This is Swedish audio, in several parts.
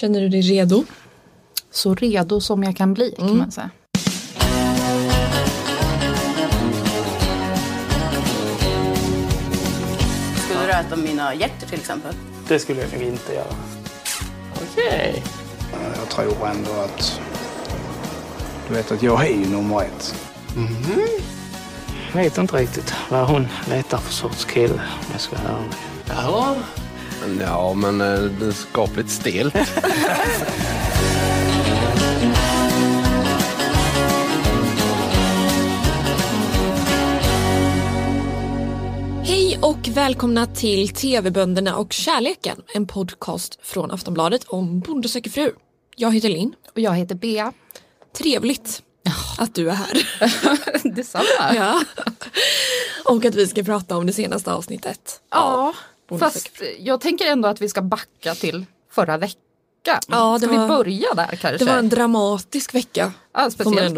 Känner du dig redo? Så redo som jag kan bli kan man säga. Skulle du äta mina hjärtor till exempel? Det skulle jag nog inte göra. Okej. Jag tror ändå att... Du vet att jag är ju nummer ett. Jag vet inte riktigt vad hon letar för sorts kille om jag ska vara ärlig. Jaha. Ja, men eh, det är skapligt stelt. Hej och välkomna till TV-bönderna och kärleken. En podcast från Aftonbladet om Bonde söker fru. Jag heter Linn. Och jag heter Bea. Trevligt att du är här. Detsamma. ja. Och att vi ska prata om det senaste avsnittet. Ja, fast jag tänker ändå att vi ska backa till förra veckan. Ja, det ska var- vi börja där kanske? Det var en dramatisk vecka. ja, ändå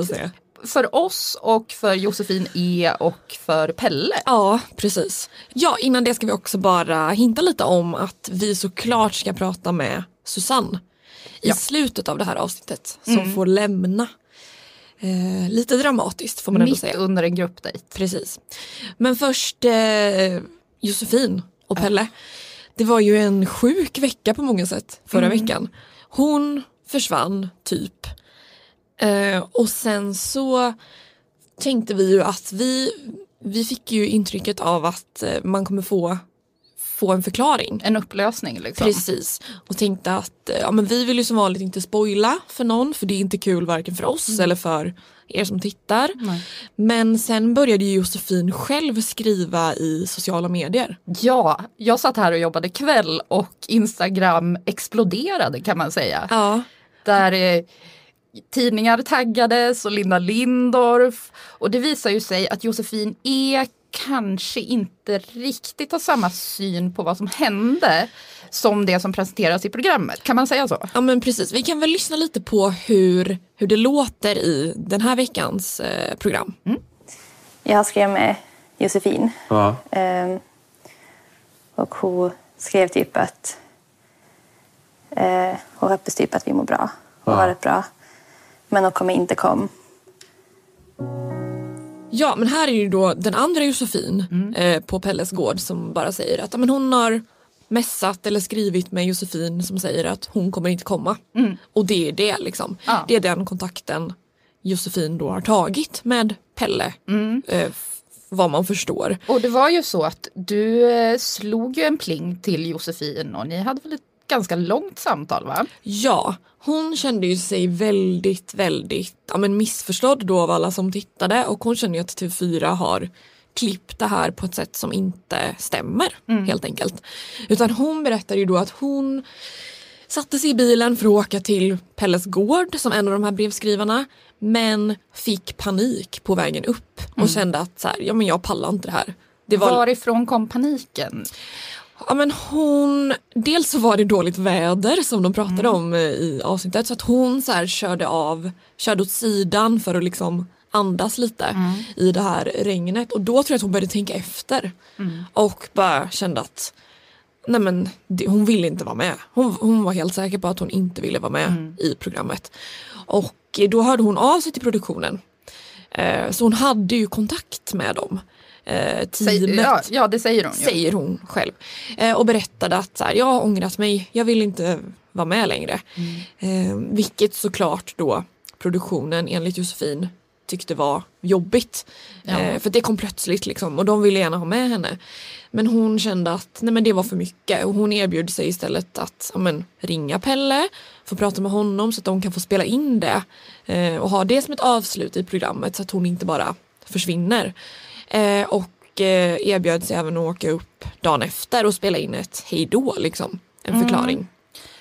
speciellt för oss och för Josefin E och för Pelle. Ja, precis. Ja, innan det ska vi också bara hinta lite om att vi såklart ska prata med Susanne i slutet av det här avsnittet som får lämna. Eh, lite dramatiskt får man ändå Mitt säga. under en gruppdejt. Precis. Men först eh, Josefin och Pelle. Det var ju en sjuk vecka på många sätt förra veckan. Hon försvann typ. Eh, och sen så tänkte vi ju att vi, vi fick ju intrycket av att eh, man kommer få, få en förklaring. En upplösning liksom. Precis. Och tänkte att eh, ja, men vi vill ju som vanligt inte spoila för någon för det är inte kul varken för oss eller för er som tittar. Men sen började ju Josefin själv skriva i sociala medier. Ja, jag satt här och jobbade kväll och Instagram exploderade kan man säga. Ja. Där eh, tidningar taggades och Linda Lindorff. Och det visar ju sig att Josefin E kanske inte riktigt har samma syn på vad som hände som det som presenteras i programmet. Kan man säga så? ja men precis, vi kan väl lyssna lite på hur, hur det låter i den här veckans eh, program. Jag skrev med Josefin. Ja. Ehm, och hon skrev typ att eh, hon hoppas typ att vi mår bra och har det bra. Men hon kommer inte komma. Ja men här är ju då den andra Josefin eh, på Pelles gård som bara säger att men hon har messat eller skrivit med Josefin som säger att hon kommer inte komma. Och det är det liksom. Ja. Det är den kontakten Josefin då har tagit med Pelle. Eh, f- vad man förstår. Och det var ju så att du eh, slog ju en pling till Josefin och ni hade väl ett ganska långt samtal va? Ja, hon kände ju sig väldigt, väldigt ja, men missförstådd då av alla som tittade och hon kände ju att TV4 har klippt det här på ett sätt som inte stämmer helt enkelt. Utan hon berättade ju då att hon satte sig i bilen för att åka till Pelles gård som en av de här brevskrivarna men fick panik på vägen upp och kände att så här, ja, men jag pallar inte det här. Det var Varifrån kom paniken? Ja men hon, dels så var det dåligt väder som de pratade om eh, i avsnittet så att hon så körde av, körde åt sidan för att liksom andas lite i det här regnet och då tror jag att hon började tänka efter och bara kände att nej men det, hon ville inte vara med. Hon, hon var helt säker på att hon inte ville vara med i programmet. Och då hörde hon av sig till produktionen. Eh, så hon hade ju kontakt med dem. Eh, teamet ja, ja, det säger hon säger hon själv. Eh, och berättade att så här, jag har ångrat mig, jag vill inte vara med längre. Eh, vilket såklart då produktionen enligt Josefin tyckte var jobbigt. Eh, för det kom plötsligt liksom och de ville gärna ha med henne. Men hon kände att nej, men det var för mycket och hon erbjöd sig istället att ja, men, ringa Pelle, få prata med honom så att de kan få spela in det eh, och ha det som ett avslut i programmet så att hon inte bara försvinner. Eh, och eh, erbjöd sig även att åka upp dagen efter och spela in ett hejdå liksom. En förklaring.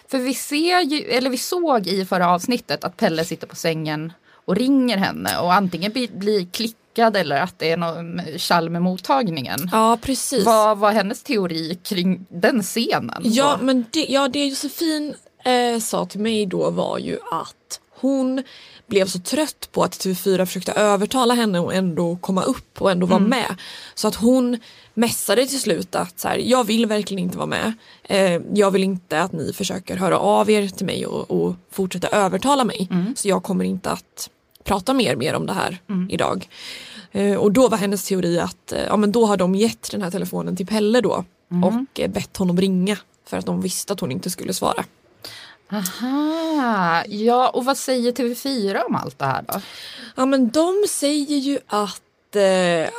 För vi ser ju, eller vi såg i förra avsnittet att Pelle sitter på sängen och ringer henne och antingen blir, blir klickad eller att det är någon tjall med mottagningen. Ja precis. Vad var hennes teori kring den scenen? Ja Vad- men det, ja, det Josefin eh, sa till mig då var ju att hon blev så trött på att TV4 försökte övertala henne och ändå komma upp och ändå vara med. Så att hon mässade till slut att så här, jag vill verkligen inte vara med. Eh, jag vill inte att ni försöker höra av er till mig och, och fortsätta övertala mig. Så jag kommer inte att prata mer, mer om det här idag. Eh, och då var hennes teori att eh, ja, men då har de gett den här telefonen till Pelle då och eh, bett honom ringa för att de visste att hon inte skulle svara. Aha, ja och vad säger TV4 om allt det här då? Ja men de säger ju att, eh,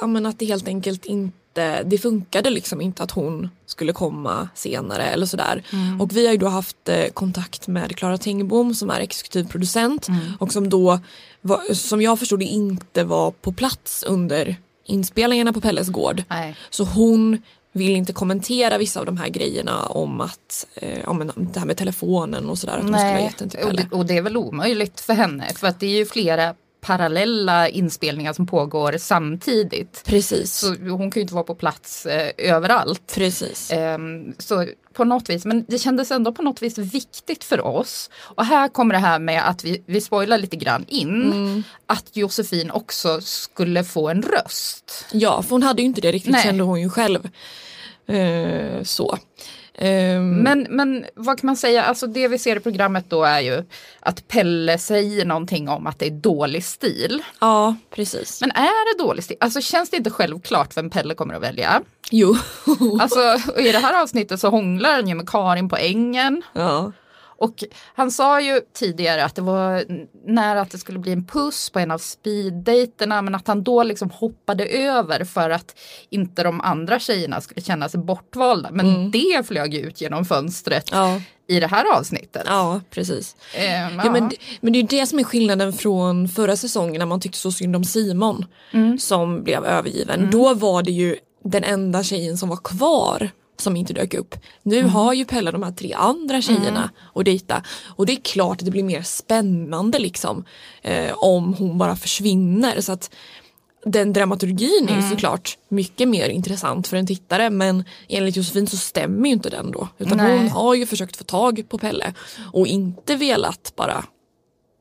ja, men att det helt enkelt inte det funkade liksom inte att hon skulle komma senare eller sådär. Och vi har ju då haft eh, kontakt med Klara Tengbom som är exekutiv producent och som då, var, som jag förstod det, inte var på plats under inspelningarna på Pelles gård. Nej. Så hon vill inte kommentera vissa av de här grejerna om att, eh, men det här med telefonen och sådär, att hon skulle ha gett den till och det, och det är väl omöjligt för henne för att det är ju flera parallella inspelningar som pågår samtidigt. Precis. Så hon kan ju inte vara på plats eh, överallt. Precis. Ehm, så på något vis, men det kändes ändå på något vis viktigt för oss. Och här kommer det här med att vi, vi spoilar lite grann in. Mm. Att Josefin också skulle få en röst. Ja, för hon hade ju inte det riktigt Nej. kände hon ju själv. Eh, så. Ehm, Men, men vad kan man säga, alltså det vi ser i programmet då är ju att Pelle säger någonting om att det är dålig stil. Ja, precis. Men är det dålig stil? Alltså känns det inte självklart vem Pelle kommer att välja? Jo. Alltså i det här avsnittet så hånglar han ju med Karin på ängen. ja. Och han sa ju tidigare att det var nära att det skulle bli en puss på en av speeddejterna men att han då liksom hoppade över för att inte de andra tjejerna skulle känna sig bortvalda. Men det flög ju ut genom fönstret Ja. i det här avsnittet. ja, precis. Ehm, Ja, men, det- men det är ju det som är skillnaden från förra säsongen när man tyckte så synd om Simon som blev övergiven. Då var det ju den enda tjejen som var kvar som inte dök upp. Nu har ju Pelle de här tre andra tjejerna att dejta och det är klart att det blir mer spännande liksom eh, om hon bara försvinner så att den dramaturgin är ju såklart mycket mer intressant för en tittare men enligt Josefin så stämmer ju inte den då. Utan Nej. hon har ju försökt få tag på Pelle och inte velat bara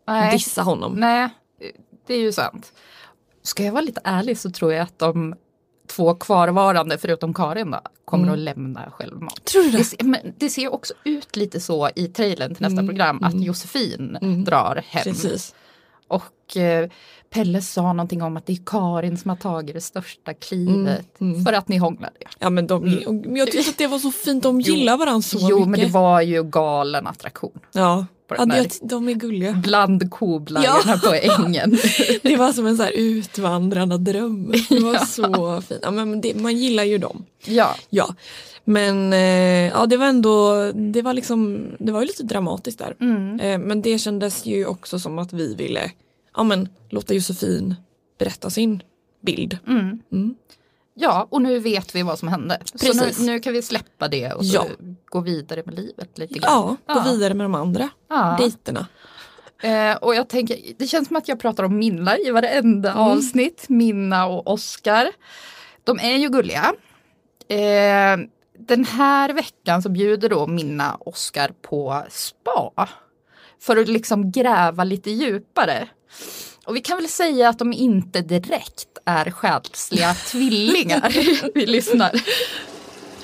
Nej. dissa honom. Nej, det är ju sant. Ska jag vara lite ärlig så tror jag att de två kvarvarande, förutom Karin då, kommer att lämna självmant. Tror du det? Det, ser- men det ser också ut lite så i trailern till nästa program att Josefin drar hem. Precis. Och eh, Pelle sa någonting om att det är Karin som har tagit det största klivet för att ni hånglade. Ja men de, men jag tyckte att det var så fint, de gillar varandra så jo, mycket. men det var ju galen attraktion. Ja, ja det, de är gulliga. Bland koblajorna på ängen. Det var som en så här utvandrande dröm. Det var så fint. Ja, men det, man gillar ju dem. ja. Ja. Men eh, ja, det var ändå, det var liksom, det var ju lite dramatiskt där. Eh, men det kändes ju också som att vi ville, ja men låta Josefin berätta sin bild. Ja, och nu vet vi vad som hände. Precis. Så nu, nu kan vi släppa det och Ja. gå vidare med livet lite grann. Ja, gå vidare med de andra Ja. dejterna. Eh, och jag tänker, det känns som att jag pratar om Minna i varenda avsnitt. Minna och Oscar. De är ju gulliga. Eh, den här veckan så bjuder då Minna Oscar på spa. För att liksom gräva lite djupare. Och vi kan väl säga att de inte direkt är själsliga tvillingar. vi lyssnar.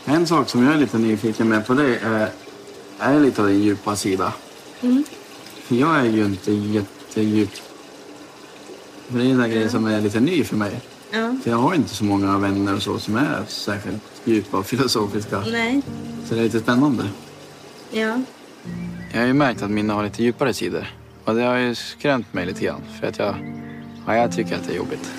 En sak som jag är lite nyfiken med på det är, är lite av din djupa sida. För jag är ju inte jättedjup. För det är en grej som är lite ny för mig. För jag har inte så många vänner och så som är särskilt djupa och filosofiska. Nej. Så det är lite spännande. Ja. Jag har ju märkt att mina har lite djupare sidor. Och det har ju skrämt mig lite grann. För att jag, ja, jag tycker att det är jobbigt.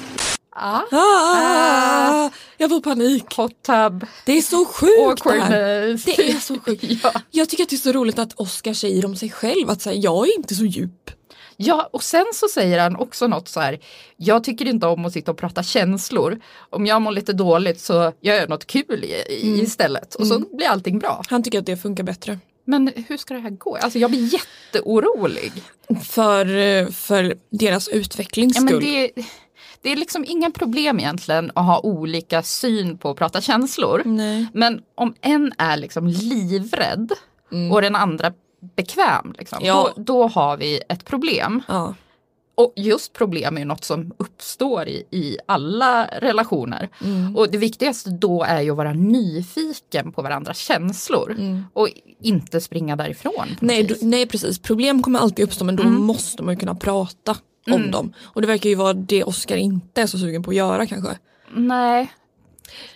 Ah, Ah, jag får panik. hot tub. Det är så sjukt det här. Det är så sjukt. ja. Jag tycker att det är så roligt att Oscar säger om sig själv att säga jag är inte så djup. Ja, och sen så säger han också något så här. Jag tycker inte om att sitta och prata känslor. Om jag mår lite dåligt så gör jag något kul i, i istället. Och så blir allting bra. Han tycker att det funkar bättre. Men hur ska det här gå? Alltså jag blir jätteorolig. För, eh, för deras utvecklings Ja, men skull. det, det är liksom inga problem egentligen att ha olika syn på att prata känslor. Nej. Men om en är liksom livrädd och den andra bekväm. Liksom. Ja. Då, då har vi ett problem. Ja. Och just problem är ju något som uppstår i, i alla relationer. Mm. Och det viktigaste då är ju att vara nyfiken på varandras känslor. Och inte springa därifrån. Mm. Nej, du, nej precis, problem kommer alltid uppstå men då måste man ju kunna prata om dem. Och det verkar ju vara det Oscar inte är så sugen på att göra kanske. Nej.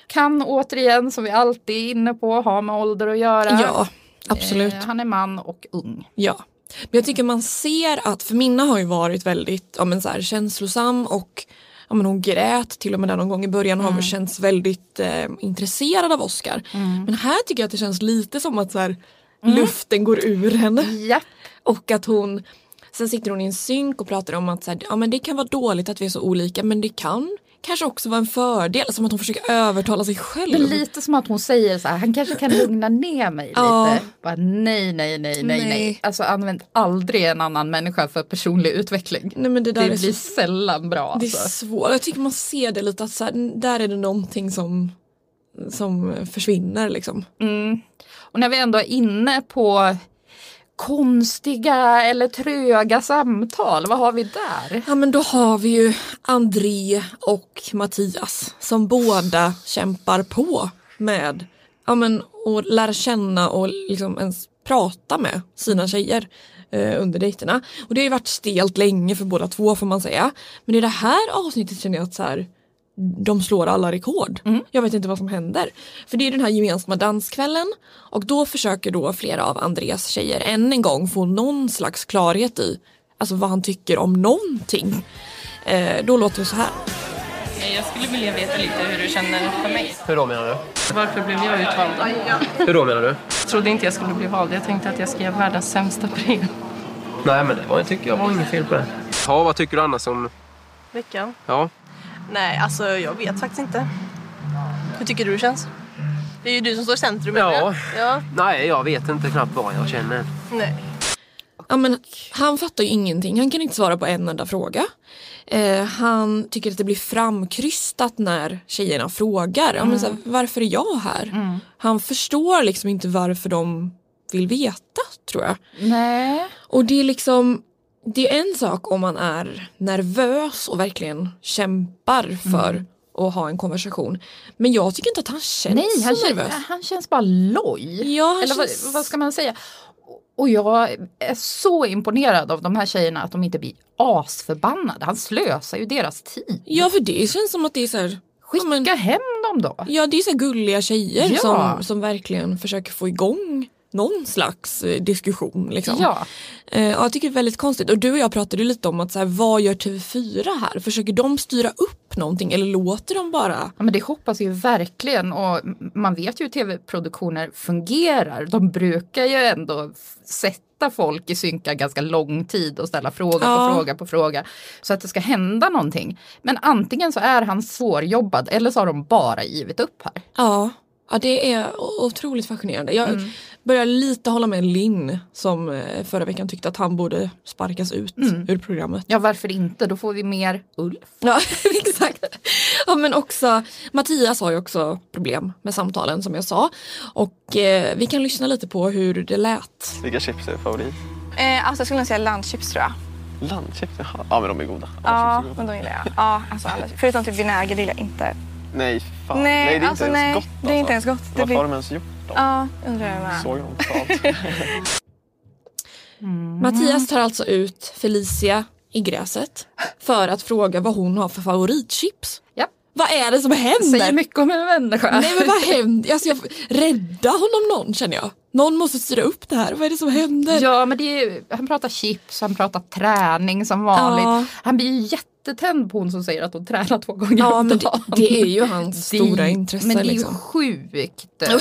Kan återigen, som vi alltid är inne på, ha med ålder att göra. Ja, absolut. Eh, han är man och ung. Ja. Men jag tycker man ser att, för Minna har ju varit väldigt ja, men så här, känslosam och ja, men hon grät till och med där någon gång i början och har väl känts väldigt eh, intresserad av Oscar. Men här tycker jag att det känns lite som att så här, luften går ur henne. Japp. Och att hon, sen sitter hon i en synk och pratar om att så här, ja, men det kan vara dåligt att vi är så olika men det kan kanske också vara en fördel. Som att hon försöker övertala sig själv. Men lite som att hon säger så här, han kanske kan lugna ner mig Ja. lite. Bara, nej, nej, nej, nej, nej. Alltså använd aldrig en annan människa för personlig utveckling. Nej, men det Det, där är blir så sällan bra. Det är Alltså. svårt. Jag tycker man ser det lite att så här, där är det någonting som, som försvinner liksom. Och när vi ändå är inne på konstiga eller tröga samtal, vad har vi där? Ja men då har vi ju André och Mattias som båda kämpar på med ja, men, att lära känna och liksom ens prata med sina tjejer eh, under dejterna. Och det har ju varit stelt länge för båda två får man säga. Men i det här avsnittet känner jag att så här, de slår alla rekord. Jag vet inte vad som händer. För det är den här gemensamma danskvällen och då försöker då flera av Andreas tjejer än en gång få någon slags klarhet i alltså vad han tycker om någonting. Eh, då låter det så här. Jag skulle vilja veta lite hur du känner för mig. Hur då menar du? Varför blev jag utvald? Hur då menar du? Jag trodde inte jag skulle bli vald. Jag tänkte att jag ska göra världens sämsta brev. Nej men det var, tycker jag var inget fel på det. Ja, vad tycker du annars om... Veckan? Ja. Nej, alltså jag vet faktiskt inte. Hur tycker du det känns? Det är ju du som står i centrum. Ja. ja. Nej, jag vet inte knappt vad jag känner. Nej. Ja, men han fattar ju ingenting, han kan inte svara på en enda fråga. Eh, han tycker att det blir framkrystat när tjejerna frågar. Ja, men så här, varför är jag här? Han förstår liksom inte varför de vill veta tror jag. Nej. Och det är liksom det är en sak om man är nervös och verkligen kämpar för att ha en konversation. Men jag tycker inte att han känns Nej, han, så kän- nervös. han känns bara loj. Ja, han Eller känns- vad, vad ska man säga? Och jag är så imponerad av de här tjejerna att de inte blir asförbannade. Han slösar ju deras tid. Ja för det känns som att det är så här, Skicka hem dem då. Ja det är så här gulliga tjejer Ja. som, som verkligen försöker få igång någon slags eh, diskussion. Liksom. Ja. Eh, ja, jag tycker det är väldigt konstigt och du och jag pratade lite om att så här, vad gör TV4 här? Försöker de styra upp någonting eller låter de bara? Ja, men det hoppas ju verkligen och man vet ju hur tv-produktioner fungerar. De brukar ju ändå sätta folk i synka ganska lång tid och ställa fråga Ja. på fråga på fråga. Så att det ska hända någonting. Men antingen så är han svårjobbad eller så har de bara givit upp här. Ja, ja det är otroligt fascinerande. Jag Mm. Börjar lite hålla med Linn som eh, förra veckan tyckte att han borde sparkas ut Mm. ur programmet. Ja varför inte, då får vi mer Ulf. Ja, exakt. Ja, men också, Mattias har ju också problem med samtalen som jag sa. Och eh, vi kan lyssna lite på hur det lät. Vilka chips är favorit? Eh, alltså jag skulle säga landchips tror jag. Landchips? Jaha. Ja men de är goda. Ja, men de gillar jag. Ja, alltså alla. Förutom typ vinäger, det gillar jag inte. Nej fan. Nej, det är alltså, inte ens nej, gott det är inte ens gott. Det Varför blir- har de ens gjort dem? Ja, undrar jag med. Såg de totalt? Mattias tar alltså ut Felicia i gräset för att fråga vad hon har för favoritchips. Ja. Vad är det som händer? Säger mycket om en människa. Nej men vad händer? Alltså, jag, rädda honom någon känner jag. Någon måste styra upp det här. Vad är det som händer? Ja men det är, ju- han pratar chips, han pratar träning som vanligt. Ja. Han blir ju jättetänd på hon som säger att hon tränar två gånger Ja om men det, dagen. det är ju hans Det- stora intresse. Men det är ju liksom. sjukt.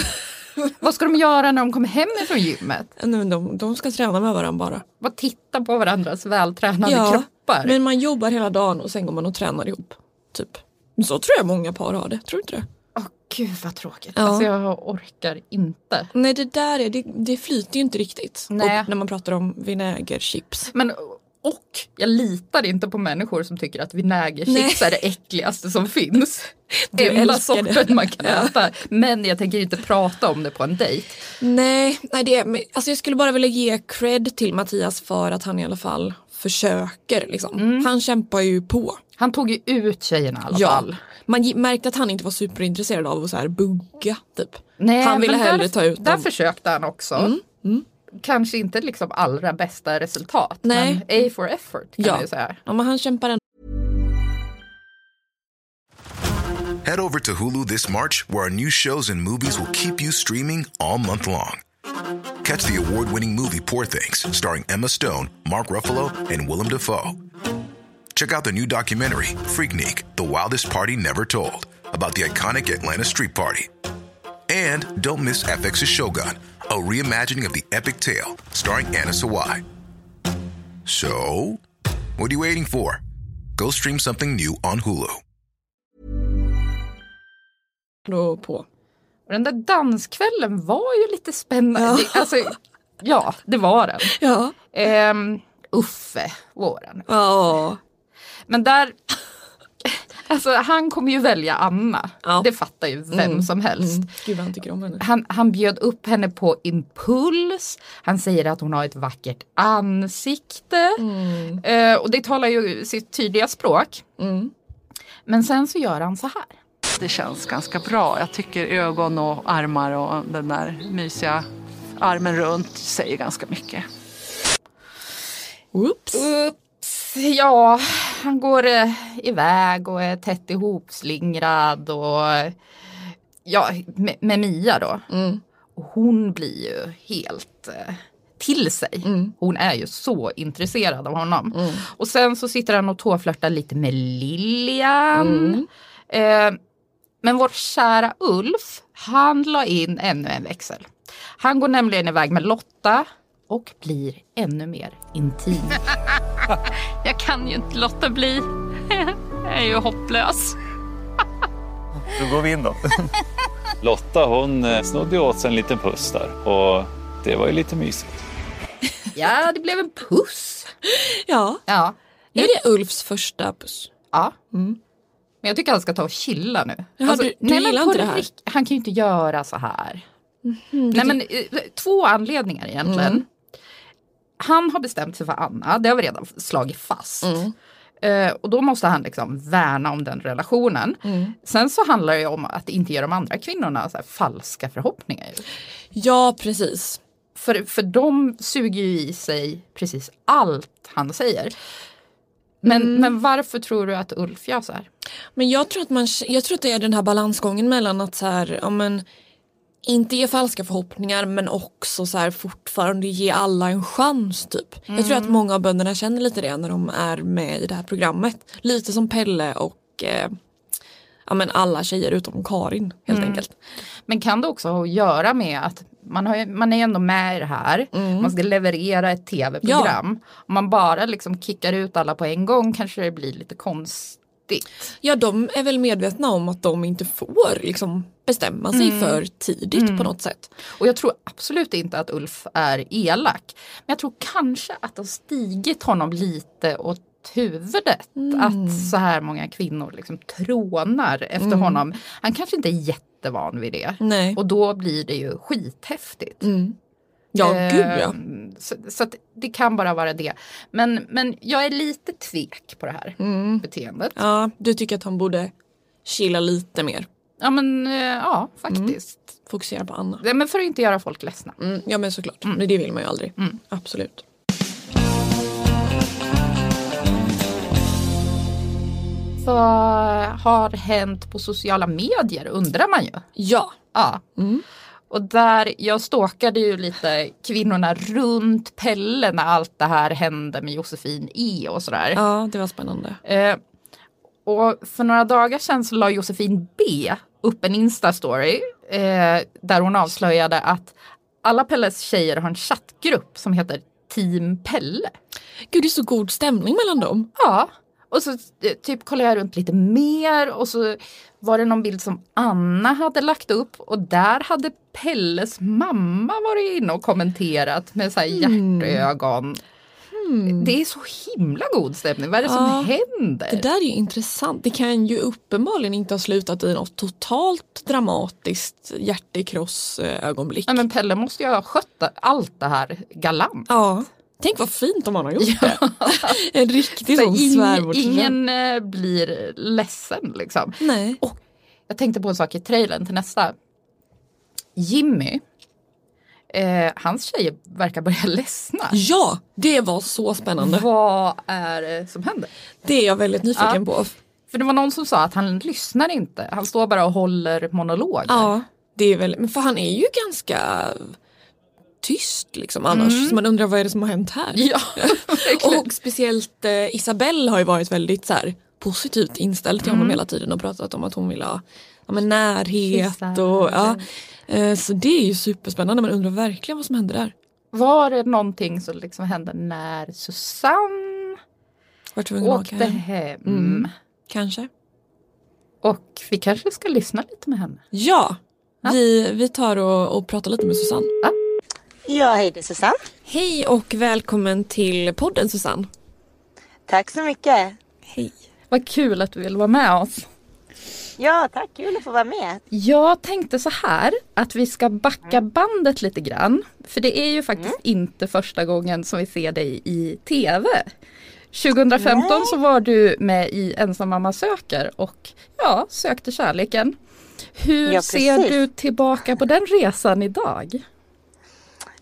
Vad ska de göra när de kommer hem ifrån gymmet? Nej, de, de ska träna med varandra bara. Bara titta på varandras vältränade kroppar. men man jobbar hela dagen och sen går man och tränar ihop. Typ. Så tror jag många par har det. Tror du inte det? Åh gud vad tråkigt. Ja. Alltså jag orkar inte. Nej det där är, det, det flyter ju inte riktigt. Nej. Och när man pratar om vinägerchips. Men Och jag litar inte på människor som tycker att vinägerchips är det äckligaste som finns. Du Enda det. sorten man kan Ja. äta. Men jag tänker inte prata om det på en dejt. Nej, nej det, alltså jag skulle bara vilja ge cred till Mattias för att han i alla fall försöker. Liksom. Han kämpar ju på. Han tog ju ut tjejerna i alla Ja. fall. Man märkte att han inte var superintresserad av att så här bugga. Typ. Nej, han ville hellre där, ta ut Där dem. försökte han också. Mm, Kanske inte liksom allra bästa resultat. Nej. Men A for effort kan Ja. man ju säga. Ja, men han kämpar ändå. Head over to Hulu this March, where our new shows and movies will keep you streaming all month long. Catch the award winning movie Poor Things, starring Emma Stone, Mark Ruffalo, and Willem Dafoe. Check out the new documentary, Freaknik The Wildest Party Never Told, about the iconic Atlanta Street Party. And don't miss FX's Shogun, a reimagining of the epic tale, starring Anna Sawai. So, what are you waiting for? Go stream something new on Hulu. Då på. Och den där danskvällen var ju lite spännande. Ja. Det, alltså, ja, det var den. Ja. Ehm, Uffe var den. Ja. Men där, alltså han kommer ju välja Anna. Det fattar ju vem Mm. som helst. Mm. Gud vad han tycker om henne. Han, han bjöd upp henne på impuls. Han säger att hon har ett vackert ansikte. Eh, och det talar ju sitt tydliga språk. Men sen så gör han så här. Det känns ganska bra. Jag tycker ögon och armar och den där mysiga armen runt säger ganska mycket. Oops. Ups, ja, han går eh, iväg och är tätt ihopslingrad och ja, med, med Mia då. Och hon blir ju helt eh, till sig. Hon är ju så intresserad av honom. Och sen så sitter han och tåflörtar lite med Lilian. Eh, men vår kära Ulf, han la in ännu en växel. Han går nämligen iväg med Lotta och blir ännu mer intim. Jag kan ju inte låta bli. Jag är ju hopplös. Då går vi in då. Lotta hon eh, snodde ju åt sig en liten puss där och det var ju lite mysigt. Ja, det blev en puss. Ja. ja. Är det Ulfs första puss? Ja. Men jag tycker han ska ta och chilla nu. Jaha, du- du nej, gillar inte det här? Han kan ju inte göra så här. du nej, men, eh, två anledningar egentligen. Mm. Han har bestämt sig för Anna, det har vi redan slagit fast. Mm. Eh, och då måste han liksom värna om den relationen. Mm. Sen så handlar det ju om att inte ge de andra kvinnorna så här falska förhoppningar. Ja, precis. För, för de suger ju i sig precis allt han säger. Men, Mm. men varför tror du att Ulf gör så här? Men jag tror att, man, jag tror att det är den här balansgången mellan att så här, ja, men, inte ge falska förhoppningar men också så här, fortfarande ge alla en chans typ. Jag tror att Mm. många av bönderna känner lite det när de är med i det här programmet. Lite som Pelle och eh, ja, men alla tjejer utom Karin helt Mm. enkelt. Men kan det också ha att göra med att man, har, man är ändå med i det här, Mm. man ska leverera ett tv-program. Om man bara liksom kickar ut alla på en gång kanske det blir lite konstigt. Ja de är väl medvetna om att de inte får liksom, bestämma sig Mm. för tidigt Mm. på något sätt. Och jag tror absolut inte att Ulf är elak. Men jag tror kanske att det har stigit honom lite åt huvudet. Att så här många kvinnor liksom trånar efter Mm. honom. Han kanske inte är jättevan vid det. Nej. Och då blir det ju skithäftigt. Ja, Eh, gud ja. Så, så att det kan bara vara det. Men, men jag är lite tvek på det här beteendet. Mm. Ja, du tycker att han borde chilla lite mer. Ja men eh, ja, faktiskt. Fokusera på Anna. Ja, men för att inte göra folk ledsna. Mm, ja men såklart, men det vill man ju aldrig. Mm. Absolut. Vad har hänt på sociala medier undrar man ju. Ja. ja. Och där, jag stalkade ju lite kvinnorna runt Pelle när allt det här hände med Josefin E och sådär. Ja, det var spännande. Eh, och för några dagar sedan så la Josefin B upp en Insta-story eh, där hon avslöjade att alla Pelles tjejer har en chattgrupp som heter Team Pelle. Gud, det är så god stämning mellan dem. Ja. Och så eh, typ kollade jag runt lite mer och så var det någon bild som Anna hade lagt upp och där hade Pelles mamma varit inne och kommenterat med så här Mm. hjärtögon. Det är så himla god stämning. Vad är det som Ja, händer? Det där är ju intressant. Det kan ju uppenbarligen inte ha slutat i något totalt dramatiskt hjärtekross eh, ögonblick. Ja, men Pelle måste ju ha skött allt det här galant. Ja. Tänk vad fint om han har gjort det. en riktig Så sån svärmorsdröm. Ingen eh, blir ledsen liksom. Nej. Och jag tänkte på en sak i trailern till nästa. Jimmy, eh, hans tjejer verkar börja ledsna. Ja, det var så spännande. Vad är det som händer? Det är jag väldigt nyfiken Ja. på. För det var någon som sa att han lyssnar inte. Han står bara och håller monologer. Ja, det är väl, för han är ju ganska tyst liksom annars. Mm. Så man undrar vad är det som har hänt här? Ja, och speciellt eh, Isabelle har ju varit väldigt så här, positivt inställd till honom Mm. hela tiden och pratat om att hon vill ha ja, närhet. Kyssar. Och, ja. Eh, Så det är ju superspännande. Man undrar verkligen vad som hände där. Var det någonting som liksom hände när Susanne Var tvungen åkte åka hem? Mm. Kanske. Och vi kanske ska lyssna lite med henne. Ja, Vi, vi tar och, och pratar lite med Susanne. Ja, hej det är Susanne. Hej och välkommen till podden Susanne. Tack så mycket. Hej. Vad kul att du vill vara med oss. Ja, tack. Kul att få vara med. Jag tänkte så här att vi ska backa bandet lite grann. För det är ju faktiskt inte första gången som vi ser dig i tv. 2015 Nej. så var du med i Ensam mamma söker och ja, sökte kärleken. Hur Ja, ser du tillbaka på den resan idag?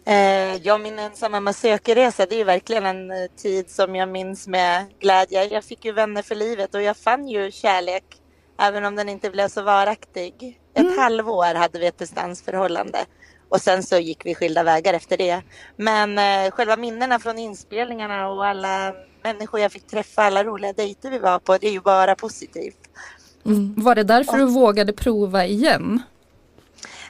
Eh, ja, min ensamma sökerresa, det är verkligen en eh, tid som jag minns med glädje. Jag fick ju vänner för livet och jag fann ju kärlek, även om den inte blev så varaktig. Ett halvår hade vi ett distansförhållande och sen så gick vi skilda vägar efter det. Men eh, själva minnena från inspelningarna och alla människor jag fick träffa, alla roliga dejter vi var på, det är ju bara positivt. Var det därför du vågade prova igen?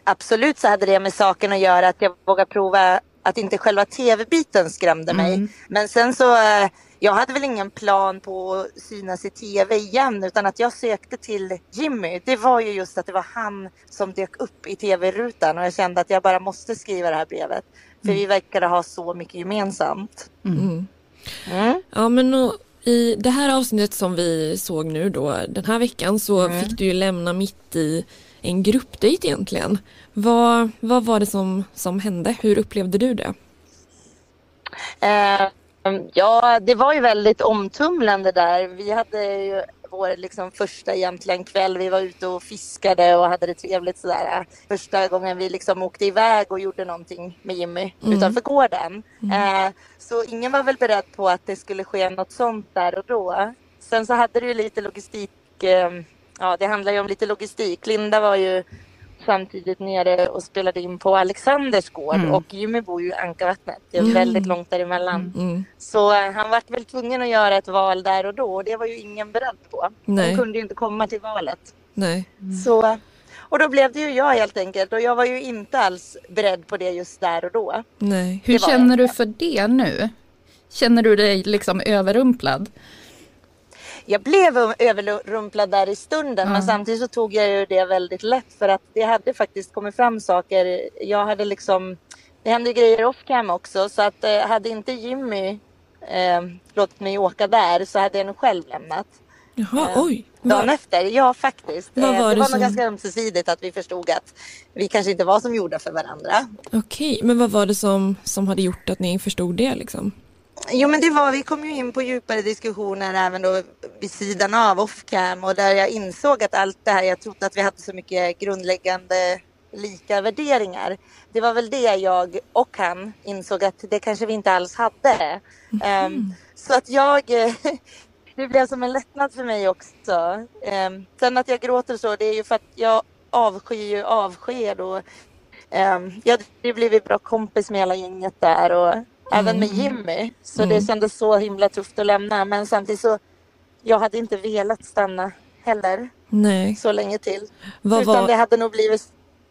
Absolut så hade det med saken att göra att jag vågade prova att inte själva tv-biten skrämde mig. Mm. Men sen så, eh, jag hade väl ingen plan på att synas i tv igen utan att jag sökte till Jimmy. Det var ju just att det var han som dök upp i tv-rutan och jag kände att jag bara måste skriva det här brevet. För vi verkade ha så mycket gemensamt. Mm. Mm. Ja men och, i det här avsnittet som vi såg nu då den här veckan så Mm. fick du ju lämna mitt i en gruppdejt egentligen. Vad, vad var det som, som hände? Hur upplevde du det? Eh, ja, det var ju väldigt omtumlande där. Vi hade ju vår liksom första egentligen kväll. Vi var ute och fiskade och hade det trevligt sådär. Första gången vi liksom åkte iväg och gjorde någonting med Jimmy Mm. utanför gården. Eh, så ingen var väl beredd på att det skulle ske något sånt där och då. Sen så hade det ju lite logistik. Eh, ja, det handlar ju om lite logistik. Linda var ju samtidigt nere och spelade in på Alexanders gård Mm. och Jimmy bor ju i Ankarvattnet. Det är Mm. väldigt långt däremellan. Mm. Så eh, han var väl tvungen att göra ett val där och då och det var ju ingen beredd på. Nej. Han kunde ju inte komma till valet. Nej. Så, och då blev det ju jag helt enkelt och jag var ju inte alls beredd på det just där och då. Nej. Hur känner du för det nu? Känner du dig liksom överrumplad? Jag blev överrumplad där i stunden men samtidigt så tog jag ju det väldigt lätt för att det hade faktiskt kommit fram saker. Jag hade liksom, det hände grejer off cam också så att eh, hade inte Jimmy eh, låtit mig åka där så hade jag nog själv lämnat. Jaha, Eh, oj. Dagen Vad- efter, ja faktiskt. Eh, var det det var som- nog ganska ömsesidigt att vi förstod att vi kanske inte var som gjorda för varandra. Okej, men vad var det som, som hade gjort att ni förstod det liksom? Jo men det var, vi kom ju in på djupare diskussioner även då vid sidan av off-cam och där jag insåg att allt det här, jag trodde att vi hade så mycket grundläggande lika värderingar. Det var väl det jag och han insåg att det kanske vi inte alls hade. Ehm, så att jag, det blev som en lättnad för mig också. Ehm, sen att jag gråter så, det är ju för att jag avskyr ju avsked och um, jag hade blivit bra kompis med hela gänget där och även med Jimmy. Så det Mm. kändes så himla tufft att lämna. Men samtidigt så, jag hade inte velat stanna heller Nej. så länge till. Vad Utan var- det hade nog blivit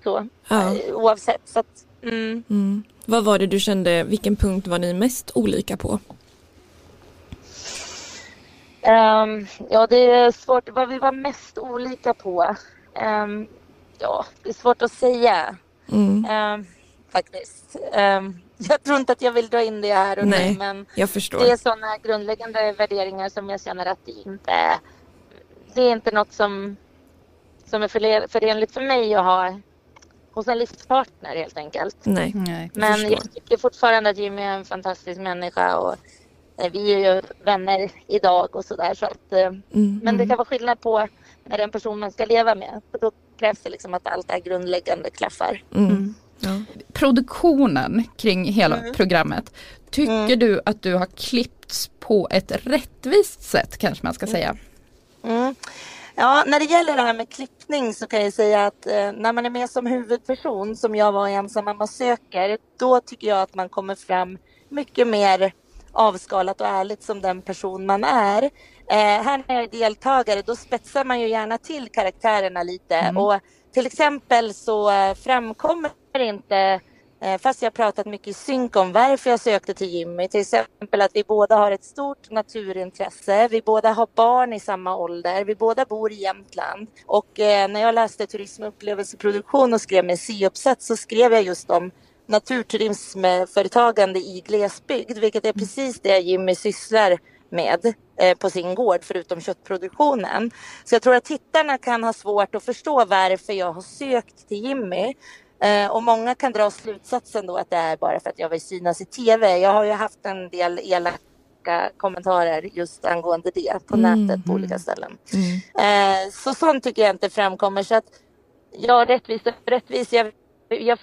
så Ja. eh, oavsett. Så att, mm. Mm. Vad var det du kände, vilken punkt var ni mest olika på? Ehm, ja, det är svårt. Vad vi var mest olika på? Ehm, ja, det är svårt att säga. Mm. Ehm, faktiskt. Ehm, jag tror inte att jag vill dra in det här och Nej, nu men jag förstår. det är sådana grundläggande värderingar som jag känner att det inte är, det är inte något som, som är förenligt för mig att ha hos en livspartner helt enkelt. Nej, Nej. Men förstår. jag tycker fortfarande att Jimmy är en fantastisk människa och eh, vi är ju vänner idag och sådär. Så att, eh, Mm. Men det kan vara skillnad på när det är en person man ska leva med. För då krävs det liksom att allt det här grundläggande klaffar. Mm. Ja. Produktionen kring hela Mm. programmet. Tycker du att du har klippts på ett rättvist sätt kanske man ska säga? Mm. Ja, när det gäller det här med klippning så kan jag säga att eh, när man är med som huvudperson, som jag var i Ensam mamma söker, då tycker jag att man kommer fram mycket mer avskalat och ärligt som den person man är. Eh, här när jag är deltagare, då spetsar man ju gärna till karaktärerna lite och till exempel så eh, framkommer inte Eh, Fast jag har pratat mycket i synk om varför jag sökte till Jimmy. Till exempel att vi båda har ett stort naturintresse. Vi båda har barn i samma ålder. Vi båda bor i Jämtland. Och eh, när jag läste turism och upplevelseproduktion och skrev min C-uppsats så skrev jag just om naturturismföretagande i glesbygd. Vilket är precis det Jimmy sysslar med eh, på sin gård förutom köttproduktionen. Så jag tror att tittarna kan ha svårt att förstå varför jag har sökt till Jimmy. Eh, och många kan dra slutsatsen då att det är bara för att jag vill synas i TV. Jag har ju haft en del elaka kommentarer just angående det på Mm, nätet på olika ställen. Mm. Eh, så sånt tycker jag inte framkommer. Så att, ja, rättvis och rättvis. Jag, jag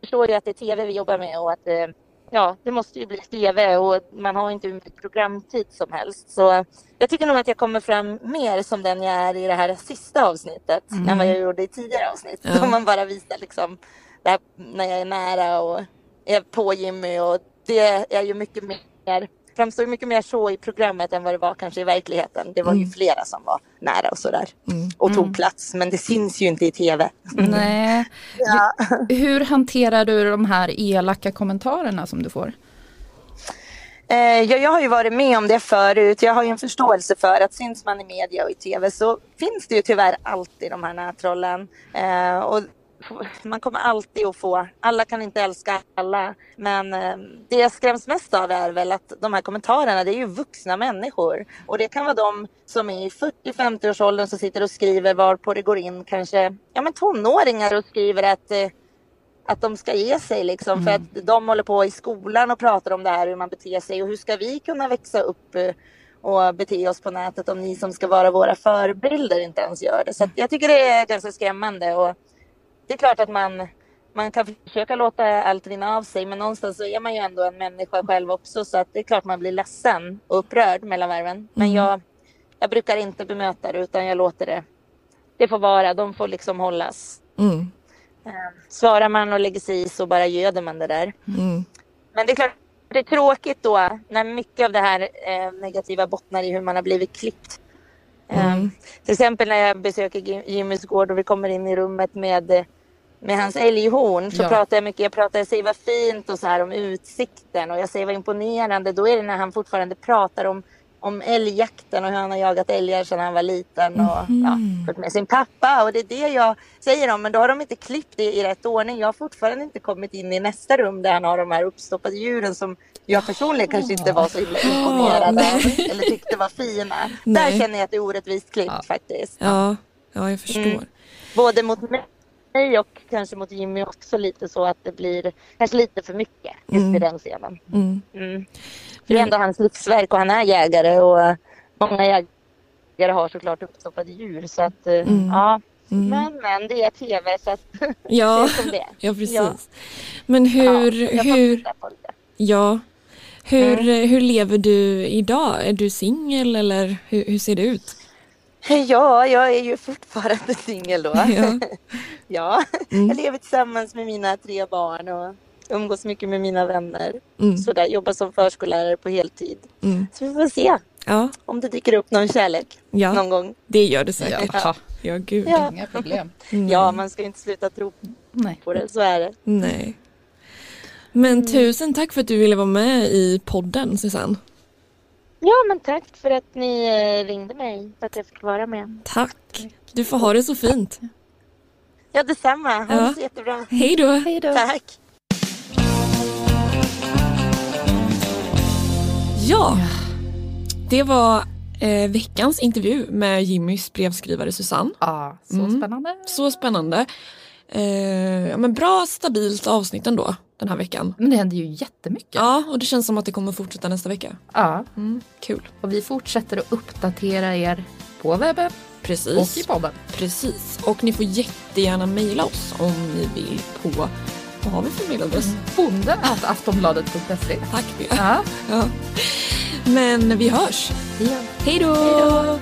förstår ju att det är TV vi jobbar med och att eh, ja, det måste ju bli TV och man har inte hur mycket programtid som helst. Så jag tycker nog att jag kommer fram mer som den jag är i det här sista avsnittet Mm. än vad jag gjorde i tidigare avsnitt. Ja. Om man bara visar liksom här, när jag är nära och är på Jimmy och det är ju mycket mer framstår ju mycket mer så i programmet än vad det var kanske i verkligheten. Det var ju Mm. flera som var nära och sådär Mm. och tog plats men det syns ju inte i TV. Nej. Ja. Hur hanterar du de här elaka kommentarerna som du får? Eh, ja, jag har ju varit med om det förut. Jag har ju en förståelse för att syns man i media och i tv så finns det ju tyvärr alltid de här nättrollen. Eh, och man kommer alltid att få, alla kan inte älska alla, men eh, det jag skräms mest av är väl att de här kommentarerna, det är ju vuxna människor. Och det kan vara de som är i 40-50 års åldern som sitter och skriver varpå det går in kanske ja, men tonåringar och skriver att eh, att de ska ge sig liksom för att de håller på i skolan och pratar om det här hur man beter sig och hur ska vi kunna växa upp eh, och bete oss på nätet om ni som ska vara våra förebilder inte ens gör det. Så jag tycker det är ganska skrämmande och det är klart att man man kan försöka låta allt rinna av sig men någonstans så är man ju ändå en människa själv också så att det är klart man blir ledsen och upprörd mellan varven. Men Mm. jag, jag brukar inte bemöta det utan jag låter det. Det får vara, de får liksom hållas. Mm. Eh, Svarar man och lägger sig i så bara göder man det där. Mm. Men det är klart, det är tråkigt då när mycket av det här eh, negativa bottnar i hur man har blivit klippt. Mm. till exempel när jag besöker Jim- Jimmys gård och vi kommer in i rummet med, med hans älghorn så Ja. pratar jag mycket, jag pratar, jag säger vad fint och så här om utsikten och jag säger vad imponerande. Då är det när han fortfarande pratar om, om älgjakten och hur han har jagat älgar sedan han var liten och ja, följt med sin pappa. Och det är det jag säger om. Men då har de inte klippt det i rätt ordning. Jag har fortfarande inte kommit in i nästa rum där han har de här uppstoppade djuren som jag personligen kanske inte var så himla imponerad eller tyckte var fina. Nej. Där känner jag att det är orättvist klippt faktiskt. Ja, ja, jag förstår. Mm. Både mot mig och kanske mot Jimmy också lite så att det blir kanske lite för mycket just Mm. i den scenen. Mm. Mm. För det är ändå hans livsverk och han är jägare och många jägare har såklart uppstoppade djur så att eh, Mm. ja. Mm. Men men det är tv så att Ja, det är som det är. ja precis. Ja. Men hur, Ja, hur, titta på det. ja, hur, Mm. hur lever du idag? Är du singel eller hur, hur ser det ut? Ja, jag är ju fortfarande singel då. Ja. ja, Mm. jag lever tillsammans med mina tre barn och umgås mycket med mina vänner. Mm. Sådär, jobbar som förskollärare på heltid. Mm. Så vi får se Ja, om det dyker upp någon kärlek ja, någon gång. det gör det säkert. Ja. Ja, gud. Ja. Inga problem. Mm. Ja, man ska ju inte sluta tro Nej. på det, så är det. Nej. Men tusen tack för att du ville vara med i podden Susanne. Ja, men tack för att ni eh, ringde mig, för att jag fick vara med. Tack. Du får ha det så fint. Ja, detsamma. Ha Ja. det så jättebra. Hej då. Hej då. Tack. Ja, det var eh, veckans intervju med Jimmys brevskrivare Susanne. Ja, så spännande. Så spännande. Eh, ja, men bra stabilt avsnitt ändå den här veckan. Men det händer ju jättemycket. Ja, och det känns som att det kommer fortsätta nästa vecka. Ja. Mm, kul. Och vi fortsätter att uppdatera er på webben Precis. och i podden. Precis. Och ni får jättegärna mejla oss om ni vill på, vad har vi för mejladress? Bonde att aftonbladet.se. Tack Bea. Ja. Ja. Men vi hörs. Ja. Hej då!